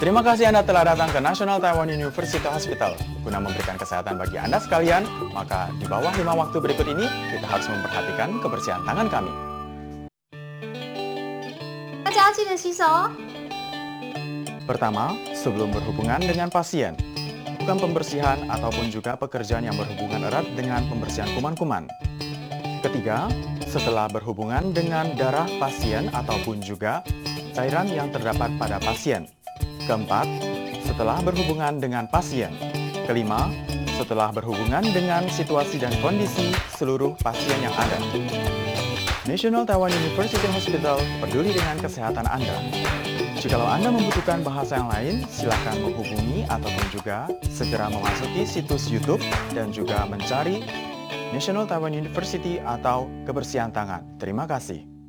Terima kasih Anda telah datang ke National Taiwan University Hospital. Guna memberikan kesehatan bagi Anda sekalian, maka di bawah lima waktu berikut ini, kita harus memperhatikan kebersihan tangan kami. 大家记得洗手哦。 Pertama, sebelum berhubungan dengan pasien. Bukan pembersihan ataupun juga pekerjaan yang berhubungan erat dengan pembersihan kuman-kuman. Ketiga, setelah berhubungan dengan darah pasien ataupun juga cairan yang terdapat pada pasien. Keempat, setelah berhubungan dengan pasien. Kelima, setelah berhubungan dengan situasi dan kondisi seluruh pasien yang ada. National Taiwan University Hospital peduli dengan kesehatan Anda. Jikalau Anda membutuhkan bahasa yang lain, silakan menghubungi ataupun juga segera memasuki situs YouTube dan juga mencari National Taiwan University atau kebersihan tangan. Terima kasih.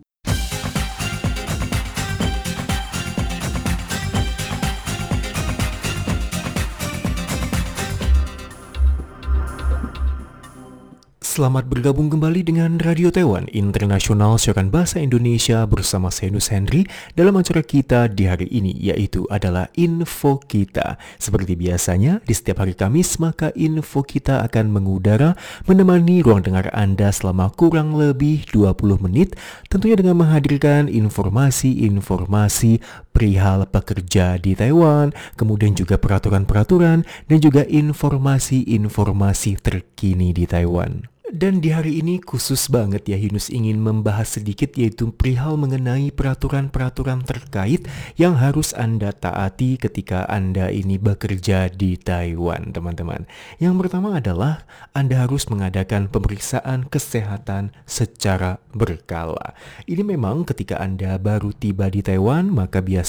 Selamat bergabung kembali dengan Radio Taiwan Internasional Siaran Bahasa Indonesia bersama saya Nus Henry dalam acara kita di hari ini yaitu adalah Info Kita. Seperti biasanya di setiap hari Kamis maka Info Kita akan mengudara menemani ruang dengar Anda selama kurang lebih 20 menit tentunya dengan menghadirkan informasi-informasi perihal pekerja di Taiwan, kemudian juga peraturan-peraturan dan juga informasi-informasi terkini di Taiwan. Dan di hari ini khusus banget ya Yunus ingin membahas sedikit yaitu perihal mengenai peraturan-peraturan terkait yang harus Anda taati ketika Anda ini bekerja di Taiwan teman-teman. Yang pertama adalah Anda harus mengadakan pemeriksaan kesehatan secara berkala. Ini memang ketika Anda baru tiba di Taiwan maka biasanya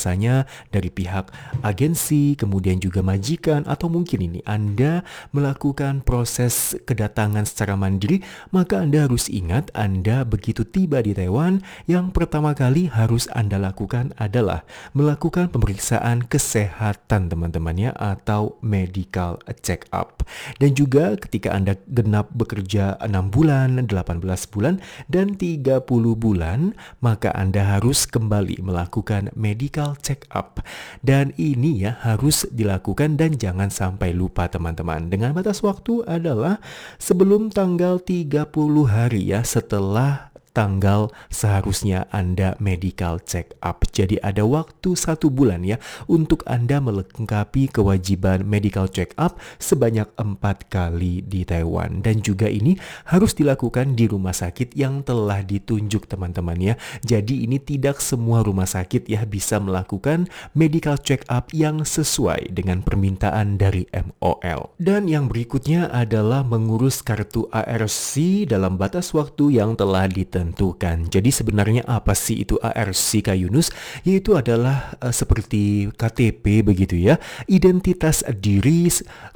dari pihak agensi kemudian juga majikan atau mungkin ini Anda melakukan proses kedatangan secara mandiri maka Anda harus ingat Anda begitu tiba di Taiwan, yang pertama kali harus Anda lakukan adalah melakukan pemeriksaan kesehatan teman-temannya atau medical check up. Dan juga ketika Anda genap bekerja 6 bulan, 18 bulan, dan 30 bulan, maka Anda harus kembali melakukan medical check up. Dan ini ya harus dilakukan dan jangan sampai lupa teman-teman. Dengan batas waktu adalah sebelum tanggal 30 hari ya setelah tanggal seharusnya Anda medical check up. Jadi ada waktu satu bulan ya untuk Anda melengkapi kewajiban medical check up sebanyak empat kali di Taiwan. Dan juga ini harus dilakukan di rumah sakit yang telah ditunjuk teman-teman ya. Jadi ini tidak semua rumah sakit ya bisa melakukan medical check up yang sesuai dengan permintaan dari MOL. Dan yang berikutnya adalah mengurus kartu ARC dalam batas waktu yang telah ditentukan. Jadi sebenarnya apa sih itu ARC Kak Yunus? Yaitu adalah uh, seperti KTP begitu ya, identitas diri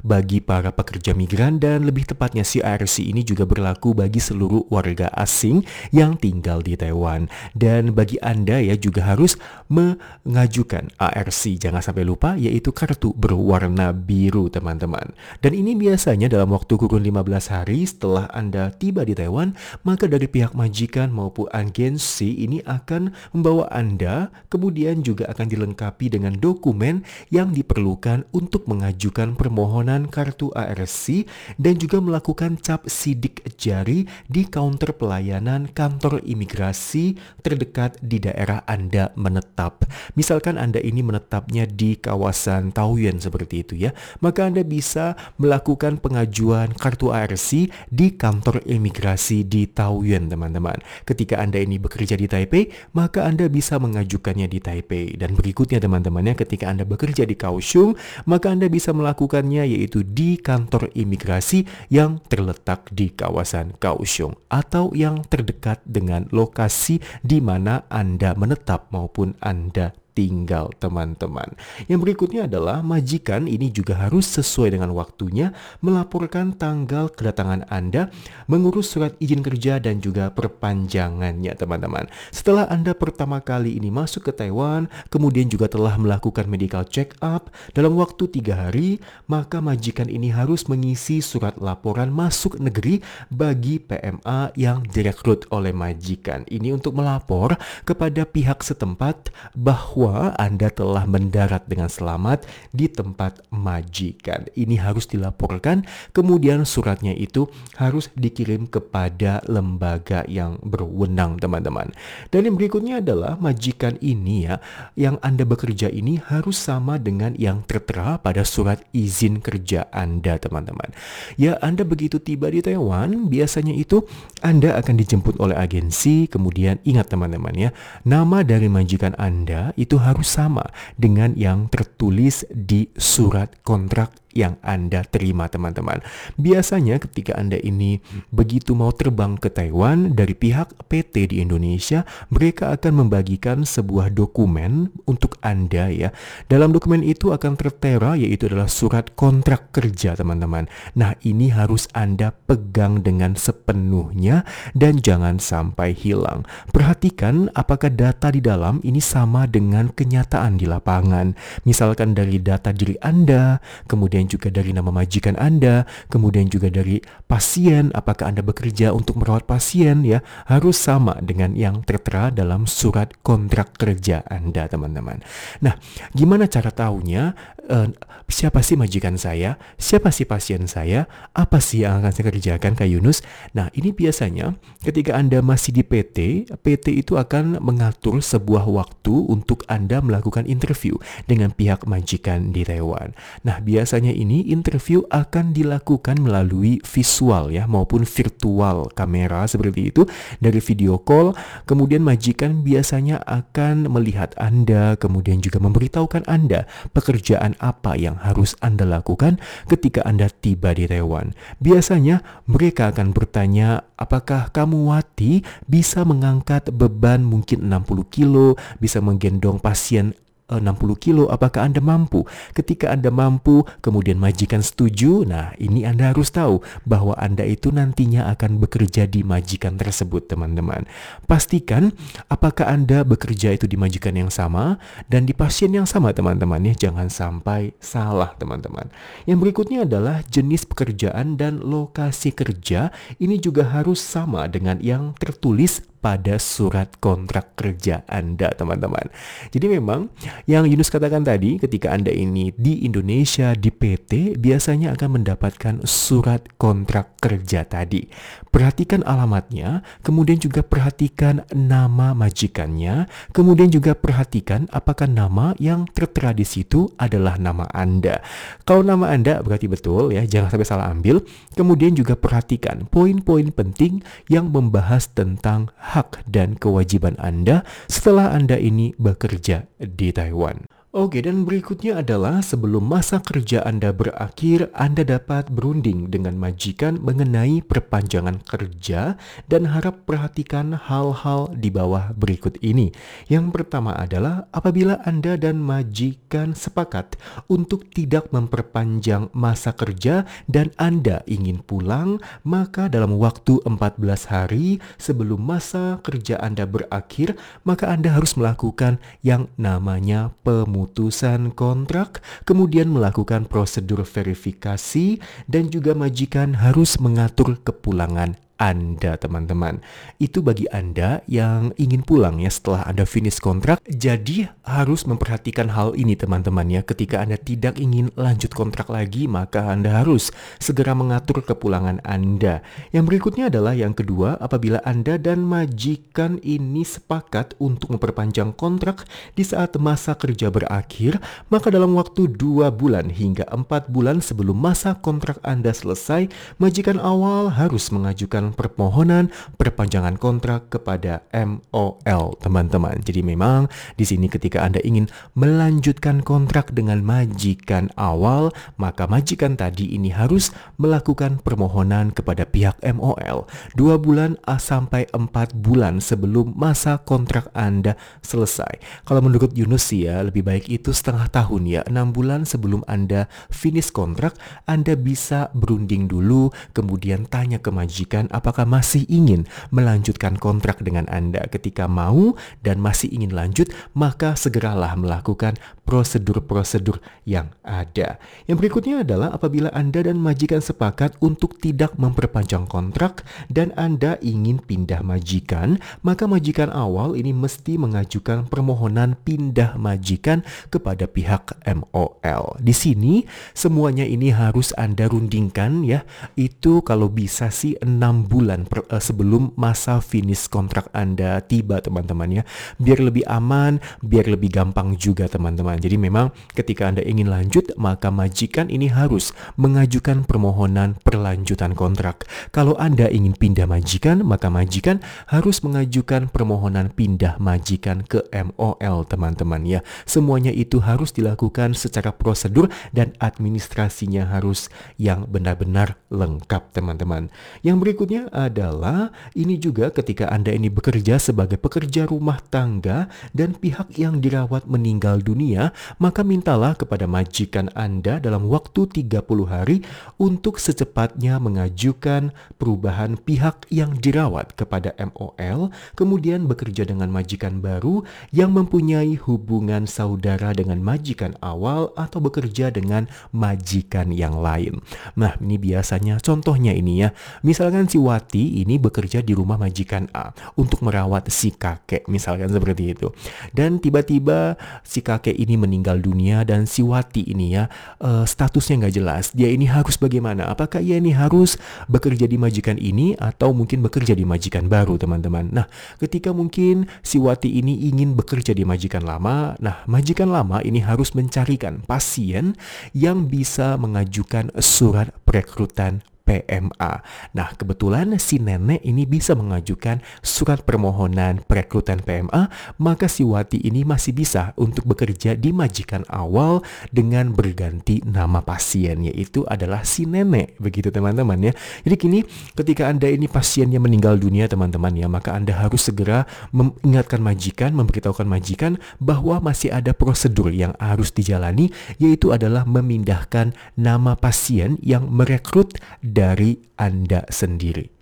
bagi para pekerja migran dan lebih tepatnya ARC ini juga berlaku bagi seluruh warga asing yang tinggal di Taiwan. Dan bagi Anda ya juga harus mengajukan ARC. Jangan sampai lupa yaitu kartu berwarna biru teman-teman. Dan ini biasanya dalam waktu kurun 15 hari setelah Anda tiba di Taiwan, maka dari pihak majikan maupun agensi ini akan membawa Anda kemudian juga akan dilengkapi dengan dokumen yang diperlukan untuk mengajukan permohonan kartu ARC dan juga melakukan cap sidik jari di counter pelayanan kantor imigrasi terdekat di daerah Anda menetap. Misalkan Anda ini menetapnya di kawasan Taoyuan seperti itu ya, maka Anda bisa melakukan pengajuan kartu ARC di kantor imigrasi di Taoyuan teman-teman. Ketika Anda ini bekerja di Taipei, maka Anda bisa mengajukannya di Taipei. Dan berikutnya teman-temannya ketika Anda bekerja di Kaohsiung, maka Anda bisa melakukannya yaitu di kantor imigrasi yang terletak di kawasan Kaohsiung atau yang terdekat dengan lokasi di mana Anda menetap maupun Anda tinggal teman-teman. Yang berikutnya adalah majikan ini juga harus sesuai dengan waktunya melaporkan tanggal kedatangan Anda, mengurus surat izin kerja dan juga perpanjangannya teman-teman. Setelah Anda pertama kali ini masuk ke Taiwan, kemudian juga telah melakukan medical check up dalam waktu tiga hari, maka majikan ini harus mengisi surat laporan masuk negeri bagi PMA yang direkrut oleh majikan. Ini untuk melapor kepada pihak setempat bahwa bahwa Anda telah mendarat dengan selamat di tempat majikan. Ini harus dilaporkan, kemudian suratnya itu harus dikirim kepada lembaga yang berwenang, teman-teman. Dan yang berikutnya adalah majikan ini ya, yang Anda bekerja ini harus sama dengan yang tertera pada surat izin kerja Anda, teman-teman. Ya, Anda begitu tiba di Taiwan, biasanya itu Anda akan dijemput oleh agensi, kemudian ingat teman-teman ya, nama dari majikan Anda itu harus sama dengan yang tertulis di surat kontrak yang Anda terima teman-teman. Biasanya ketika Anda ini begitu mau terbang ke Taiwan dari pihak PT di Indonesia, mereka akan membagikan sebuah dokumen untuk Anda ya. Dalam dokumen itu akan tertera yaitu adalah surat kontrak kerja teman-teman. Nah, ini harus Anda pegang dengan sepenuhnya dan jangan sampai hilang. Perhatikan apakah data di dalam ini sama dengan kenyataan di lapangan. Misalkan dari data diri Anda, kemudian juga dari nama majikan Anda, kemudian juga dari pasien, apakah Anda bekerja untuk merawat pasien ya, harus sama dengan yang tertera dalam surat kontrak kerja Anda, teman-teman. Nah, gimana cara tahunya uh, siapa sih majikan saya, siapa sih pasien saya, apa sih yang akan saya kerjakan Kak Yunus? Nah, ini biasanya ketika Anda masih di PT, PT itu akan mengatur sebuah waktu untuk Anda melakukan interview dengan pihak majikan di Taiwan. Nah, biasanya ini interview akan dilakukan melalui visual ya maupun virtual kamera seperti itu dari video call. Kemudian majikan biasanya akan melihat Anda, kemudian juga memberitahukan Anda pekerjaan apa yang harus Anda lakukan ketika Anda tiba di Taiwan. Biasanya mereka akan bertanya, apakah kamu Wati bisa mengangkat beban mungkin 60 kilo, bisa menggendong pasien 60 kilo, apakah Anda mampu? Ketika Anda mampu, kemudian majikan setuju, nah ini Anda harus tahu bahwa Anda itu nantinya akan bekerja di majikan tersebut, teman-teman. Pastikan apakah Anda bekerja itu di majikan yang sama dan di pasien yang sama, teman-teman ya. Jangan sampai salah, teman-teman. Yang berikutnya adalah jenis pekerjaan dan lokasi kerja. Ini juga harus sama dengan yang tertulis pada surat kontrak kerja Anda, teman-teman. Jadi memang yang Yunus katakan tadi, ketika Anda ini di Indonesia di PT, biasanya akan mendapatkan surat kontrak kerja tadi. Perhatikan alamatnya, kemudian juga perhatikan nama majikannya, kemudian juga perhatikan apakah nama yang tertera di situ adalah nama Anda. Kalau nama Anda berarti betul ya, jangan sampai salah ambil. Kemudian juga perhatikan poin-poin penting yang membahas tentang hak dan kewajiban Anda setelah Anda ini bekerja di Taiwan. Oke, dan berikutnya adalah sebelum masa kerja Anda berakhir, Anda dapat berunding dengan majikan mengenai perpanjangan kerja dan harap perhatikan hal-hal di bawah berikut ini. Yang pertama adalah apabila Anda dan majikan sepakat untuk tidak memperpanjang masa kerja dan Anda ingin pulang, maka dalam waktu 14 hari sebelum masa kerja Anda berakhir, maka Anda harus melakukan yang namanya pemulihan pemutusan kontrak, kemudian melakukan prosedur verifikasi, dan juga majikan harus mengatur kepulangan anda teman-teman. Itu bagi Anda yang ingin pulang ya setelah Anda finish kontrak. Jadi harus memperhatikan hal ini teman-teman ya. Ketika Anda tidak ingin lanjut kontrak lagi maka Anda harus segera mengatur kepulangan Anda. Yang berikutnya adalah yang kedua apabila Anda dan majikan ini sepakat untuk memperpanjang kontrak di saat masa kerja berakhir maka dalam waktu dua bulan hingga empat bulan sebelum masa kontrak Anda selesai majikan awal harus mengajukan permohonan perpanjangan kontrak kepada MOL, teman-teman. Jadi memang di sini ketika Anda ingin melanjutkan kontrak dengan majikan awal, maka majikan tadi ini harus melakukan permohonan kepada pihak MOL dua bulan sampai empat bulan sebelum masa kontrak Anda selesai. Kalau menurut Yunus ya, lebih baik itu setengah tahun ya, enam bulan sebelum Anda finish kontrak, Anda bisa berunding dulu, kemudian tanya ke majikan apakah masih ingin melanjutkan kontrak dengan Anda. Ketika mau dan masih ingin lanjut, maka segeralah melakukan prosedur-prosedur yang ada. Yang berikutnya adalah apabila Anda dan majikan sepakat untuk tidak memperpanjang kontrak dan Anda ingin pindah majikan, maka majikan awal ini mesti mengajukan permohonan pindah majikan kepada pihak MOL. Di sini semuanya ini harus Anda rundingkan ya. Itu kalau bisa sih 6 bulan per, uh, sebelum masa finish kontrak Anda tiba teman-teman ya. Biar lebih aman, biar lebih gampang juga teman-teman. Jadi memang ketika Anda ingin lanjut, maka majikan ini harus mengajukan permohonan perlanjutan kontrak. Kalau Anda ingin pindah majikan, maka majikan harus mengajukan permohonan pindah majikan ke MOL, teman-teman ya. Semuanya itu harus dilakukan secara prosedur dan administrasinya harus yang benar-benar lengkap, teman-teman. Yang berikutnya adalah ini juga ketika Anda ini bekerja sebagai pekerja rumah tangga dan pihak yang dirawat meninggal dunia, maka mintalah kepada majikan Anda dalam waktu 30 hari untuk secepatnya mengajukan perubahan pihak yang dirawat kepada MOL, kemudian bekerja dengan majikan baru yang mempunyai hubungan saudara dengan majikan awal atau bekerja dengan majikan yang lain. Nah, ini biasanya contohnya ini ya. Misalkan si Wati ini bekerja di rumah majikan A untuk merawat si kakek, misalkan seperti itu. Dan tiba-tiba si kakek ini meninggal dunia dan si Wati ini ya uh, statusnya nggak jelas. Dia ini harus bagaimana? Apakah ia ini harus bekerja di majikan ini atau mungkin bekerja di majikan baru, teman-teman? Nah, ketika mungkin si Wati ini ingin bekerja di majikan lama, nah majikan lama ini harus mencarikan pasien yang bisa mengajukan surat perekrutan PMA. Nah, kebetulan si nenek ini bisa mengajukan surat permohonan perekrutan PMA, maka si Wati ini masih bisa untuk bekerja di majikan awal dengan berganti nama pasien, yaitu adalah si nenek. Begitu teman-teman ya. Jadi kini ketika Anda ini pasiennya meninggal dunia teman-teman ya, maka Anda harus segera mengingatkan majikan, memberitahukan majikan bahwa masih ada prosedur yang harus dijalani, yaitu adalah memindahkan nama pasien yang merekrut dari Anda sendiri.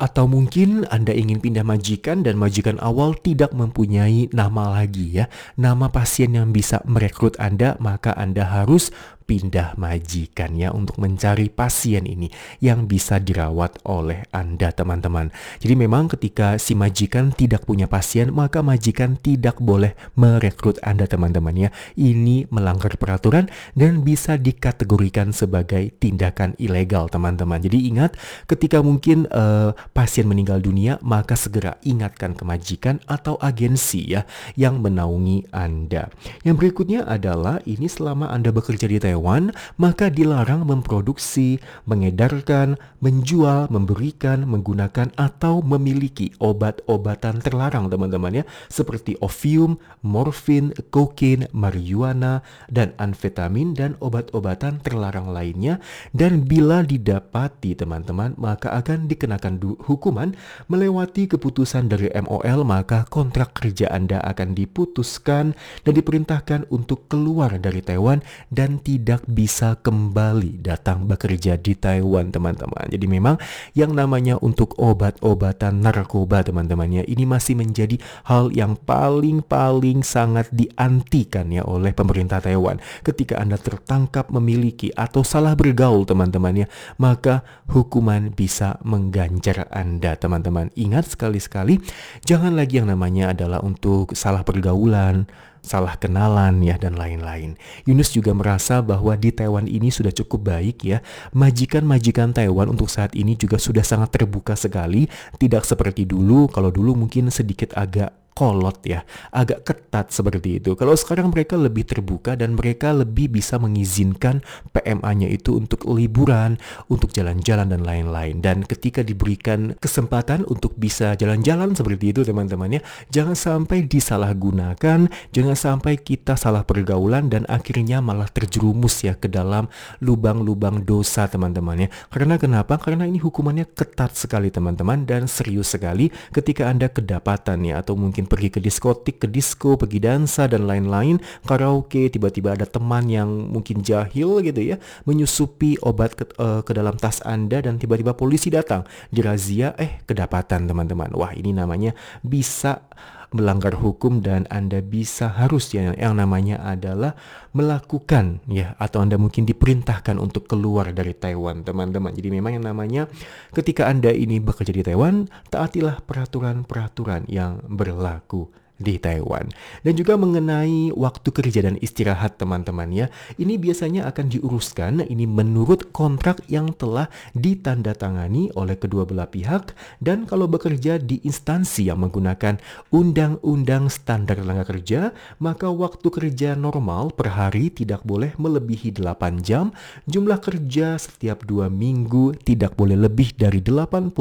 Atau mungkin Anda ingin pindah majikan dan majikan awal tidak mempunyai nama lagi ya. Nama pasien yang bisa merekrut Anda, maka Anda harus pindah majikan ya untuk mencari pasien ini yang bisa dirawat oleh Anda teman-teman. Jadi memang ketika si majikan tidak punya pasien maka majikan tidak boleh merekrut Anda teman-teman ya. Ini melanggar peraturan dan bisa dikategorikan sebagai tindakan ilegal teman-teman. Jadi ingat ketika mungkin uh, pasien meninggal dunia maka segera ingatkan ke majikan atau agensi ya yang menaungi Anda. Yang berikutnya adalah ini selama Anda bekerja di Taiwan hewan, maka dilarang memproduksi, mengedarkan, menjual, memberikan, menggunakan atau memiliki obat-obatan terlarang teman-teman ya, seperti opium, morfin, kokain, marijuana, dan amfetamin dan obat-obatan terlarang lainnya. Dan bila didapati teman-teman maka akan dikenakan hukuman. Melewati keputusan dari MOL maka kontrak kerja Anda akan diputuskan dan diperintahkan untuk keluar dari Taiwan dan tidak tidak bisa kembali datang bekerja di Taiwan teman-teman. Jadi memang yang namanya untuk obat-obatan narkoba teman-teman ya ini masih menjadi hal yang paling-paling sangat diantikan ya oleh pemerintah Taiwan. Ketika Anda tertangkap memiliki atau salah bergaul teman-teman ya, maka hukuman bisa mengganjar Anda teman-teman. Ingat sekali-sekali jangan lagi yang namanya adalah untuk salah pergaulan, salah kenalan ya dan lain-lain. Yunus juga merasa bahwa di Taiwan ini sudah cukup baik ya. Majikan-majikan Taiwan untuk saat ini juga sudah sangat terbuka sekali, tidak seperti dulu. Kalau dulu mungkin sedikit agak kolot ya, agak ketat seperti itu. Kalau sekarang mereka lebih terbuka dan mereka lebih bisa mengizinkan PMA-nya itu untuk liburan, untuk jalan-jalan dan lain-lain. Dan ketika diberikan kesempatan untuk bisa jalan-jalan seperti itu teman-teman ya, jangan sampai disalahgunakan, jangan sampai kita salah pergaulan dan akhirnya malah terjerumus ya ke dalam lubang-lubang dosa teman-teman ya. Karena kenapa? Karena ini hukumannya ketat sekali teman-teman dan serius sekali ketika Anda kedapatan ya atau mungkin pergi ke diskotik, ke disco, pergi dansa dan lain-lain, karaoke, tiba-tiba ada teman yang mungkin jahil gitu ya, menyusupi obat ke, uh, ke dalam tas Anda dan tiba-tiba polisi datang, dirazia, eh kedapatan teman-teman. Wah, ini namanya bisa melanggar hukum dan Anda bisa harus ya yang namanya adalah melakukan ya atau Anda mungkin diperintahkan untuk keluar dari Taiwan teman-teman. Jadi memang yang namanya ketika Anda ini bekerja di Taiwan taatilah peraturan-peraturan yang berlaku di Taiwan. Dan juga mengenai waktu kerja dan istirahat teman-teman ya. Ini biasanya akan diuruskan ini menurut kontrak yang telah ditandatangani oleh kedua belah pihak dan kalau bekerja di instansi yang menggunakan undang-undang standar tenaga kerja, maka waktu kerja normal per hari tidak boleh melebihi 8 jam, jumlah kerja setiap dua minggu tidak boleh lebih dari 84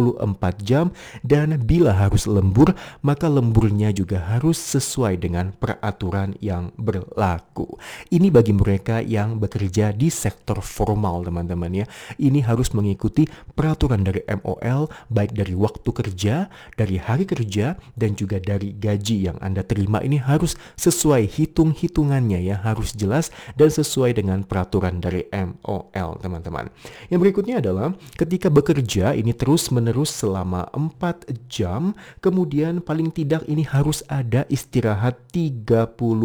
jam dan bila harus lembur, maka lemburnya juga harus harus sesuai dengan peraturan yang berlaku. Ini bagi mereka yang bekerja di sektor formal teman-teman ya. Ini harus mengikuti peraturan dari MOL baik dari waktu kerja, dari hari kerja dan juga dari gaji yang Anda terima ini harus sesuai hitung-hitungannya ya, harus jelas dan sesuai dengan peraturan dari MOL teman-teman. Yang berikutnya adalah ketika bekerja ini terus-menerus selama 4 jam, kemudian paling tidak ini harus ada ada istirahat 30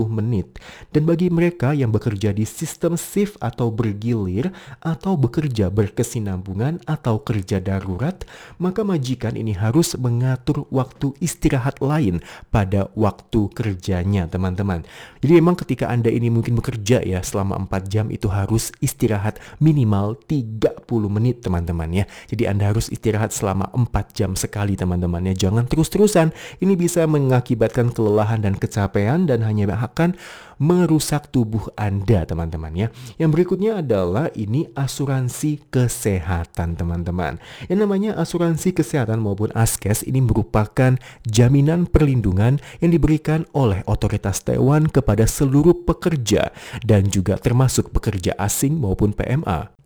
menit. Dan bagi mereka yang bekerja di sistem shift atau bergilir atau bekerja berkesinambungan atau kerja darurat, maka majikan ini harus mengatur waktu istirahat lain pada waktu kerjanya, teman-teman. Jadi memang ketika Anda ini mungkin bekerja ya selama 4 jam itu harus istirahat minimal 30 menit, teman-teman ya. Jadi Anda harus istirahat selama 4 jam sekali, teman-teman ya. Jangan terus-terusan. Ini bisa mengakibatkan kelelahan dan kecapean dan hanya akan merusak tubuh Anda teman-teman ya. Yang berikutnya adalah ini asuransi kesehatan teman-teman. Yang namanya asuransi kesehatan maupun ASKES ini merupakan jaminan perlindungan yang diberikan oleh otoritas Taiwan kepada seluruh pekerja dan juga termasuk pekerja asing maupun PMA.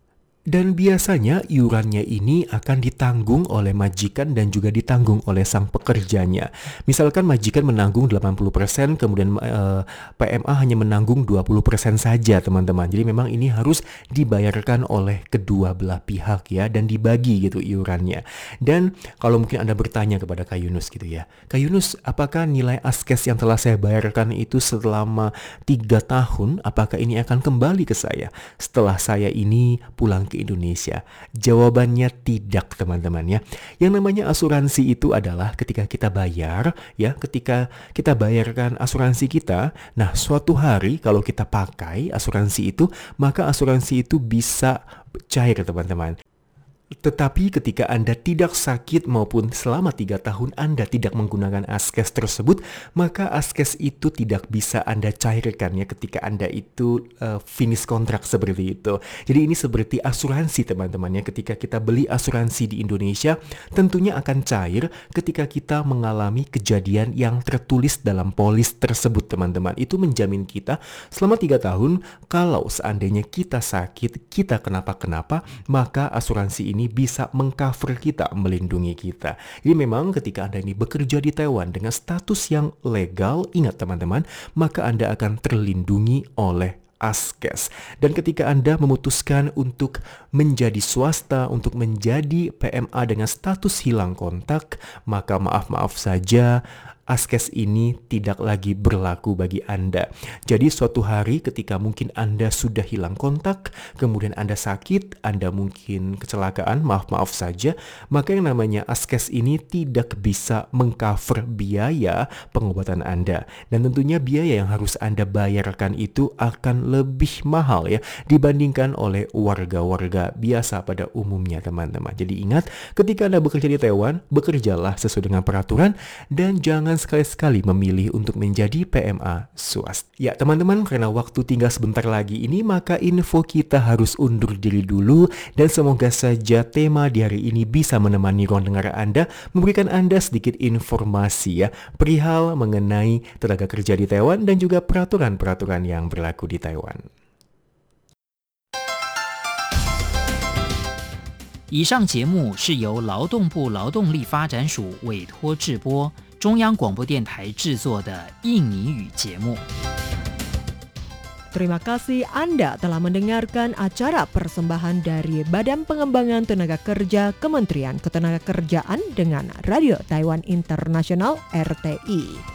Dan biasanya iurannya ini akan ditanggung oleh majikan dan juga ditanggung oleh sang pekerjanya. Misalkan majikan menanggung 80%, kemudian eh, PMA hanya menanggung 20% saja teman-teman. Jadi memang ini harus dibayarkan oleh kedua belah pihak ya dan dibagi gitu iurannya. Dan kalau mungkin Anda bertanya kepada Kak Yunus gitu ya. Kak Yunus, apakah nilai askes yang telah saya bayarkan itu selama 3 tahun, apakah ini akan kembali ke saya setelah saya ini pulang ke Indonesia? Jawabannya tidak, teman-teman ya. Yang namanya asuransi itu adalah ketika kita bayar, ya, ketika kita bayarkan asuransi kita, nah suatu hari kalau kita pakai asuransi itu, maka asuransi itu bisa cair, teman-teman. Tetapi ketika Anda tidak sakit maupun selama tiga tahun Anda tidak menggunakan askes tersebut, maka askes itu tidak bisa Anda cairkan ya ketika Anda itu uh, finish kontrak seperti itu. Jadi ini seperti asuransi teman-teman ya. Ketika kita beli asuransi di Indonesia, tentunya akan cair ketika kita mengalami kejadian yang tertulis dalam polis tersebut teman-teman. Itu menjamin kita selama tiga tahun kalau seandainya kita sakit, kita kenapa-kenapa, maka asuransi ini ini bisa mengcover kita, melindungi kita. Jadi memang ketika Anda ini bekerja di Taiwan dengan status yang legal, ingat teman-teman, maka Anda akan terlindungi oleh askes. Dan ketika Anda memutuskan untuk menjadi swasta, untuk menjadi PMA dengan status hilang kontak, maka maaf-maaf saja askes ini tidak lagi berlaku bagi Anda. Jadi suatu hari ketika mungkin Anda sudah hilang kontak, kemudian Anda sakit, Anda mungkin kecelakaan, maaf-maaf saja, maka yang namanya askes ini tidak bisa mengcover biaya pengobatan Anda. Dan tentunya biaya yang harus Anda bayarkan itu akan lebih mahal ya dibandingkan oleh warga-warga biasa pada umumnya teman-teman. Jadi ingat ketika Anda bekerja di Taiwan, bekerjalah sesuai dengan peraturan dan jangan sekali-sekali memilih untuk menjadi PMA swasta. Ya teman-teman, karena waktu tinggal sebentar lagi ini, maka info kita harus undur diri dulu dan semoga saja tema di hari ini bisa menemani ruang dengar Anda, memberikan Anda sedikit informasi ya perihal mengenai tenaga kerja di Taiwan dan juga peraturan-peraturan yang berlaku di Taiwan. 以上节目是由劳动部劳动力发展署委托制播。 中央广播电台制作的印尼语节目。 Terima kasih Anda telah mendengarkan acara persembahan dari Badan Pengembangan Tenaga Kerja Kementerian Ketenagakerjaan dengan Radio Taiwan Internasional RTI.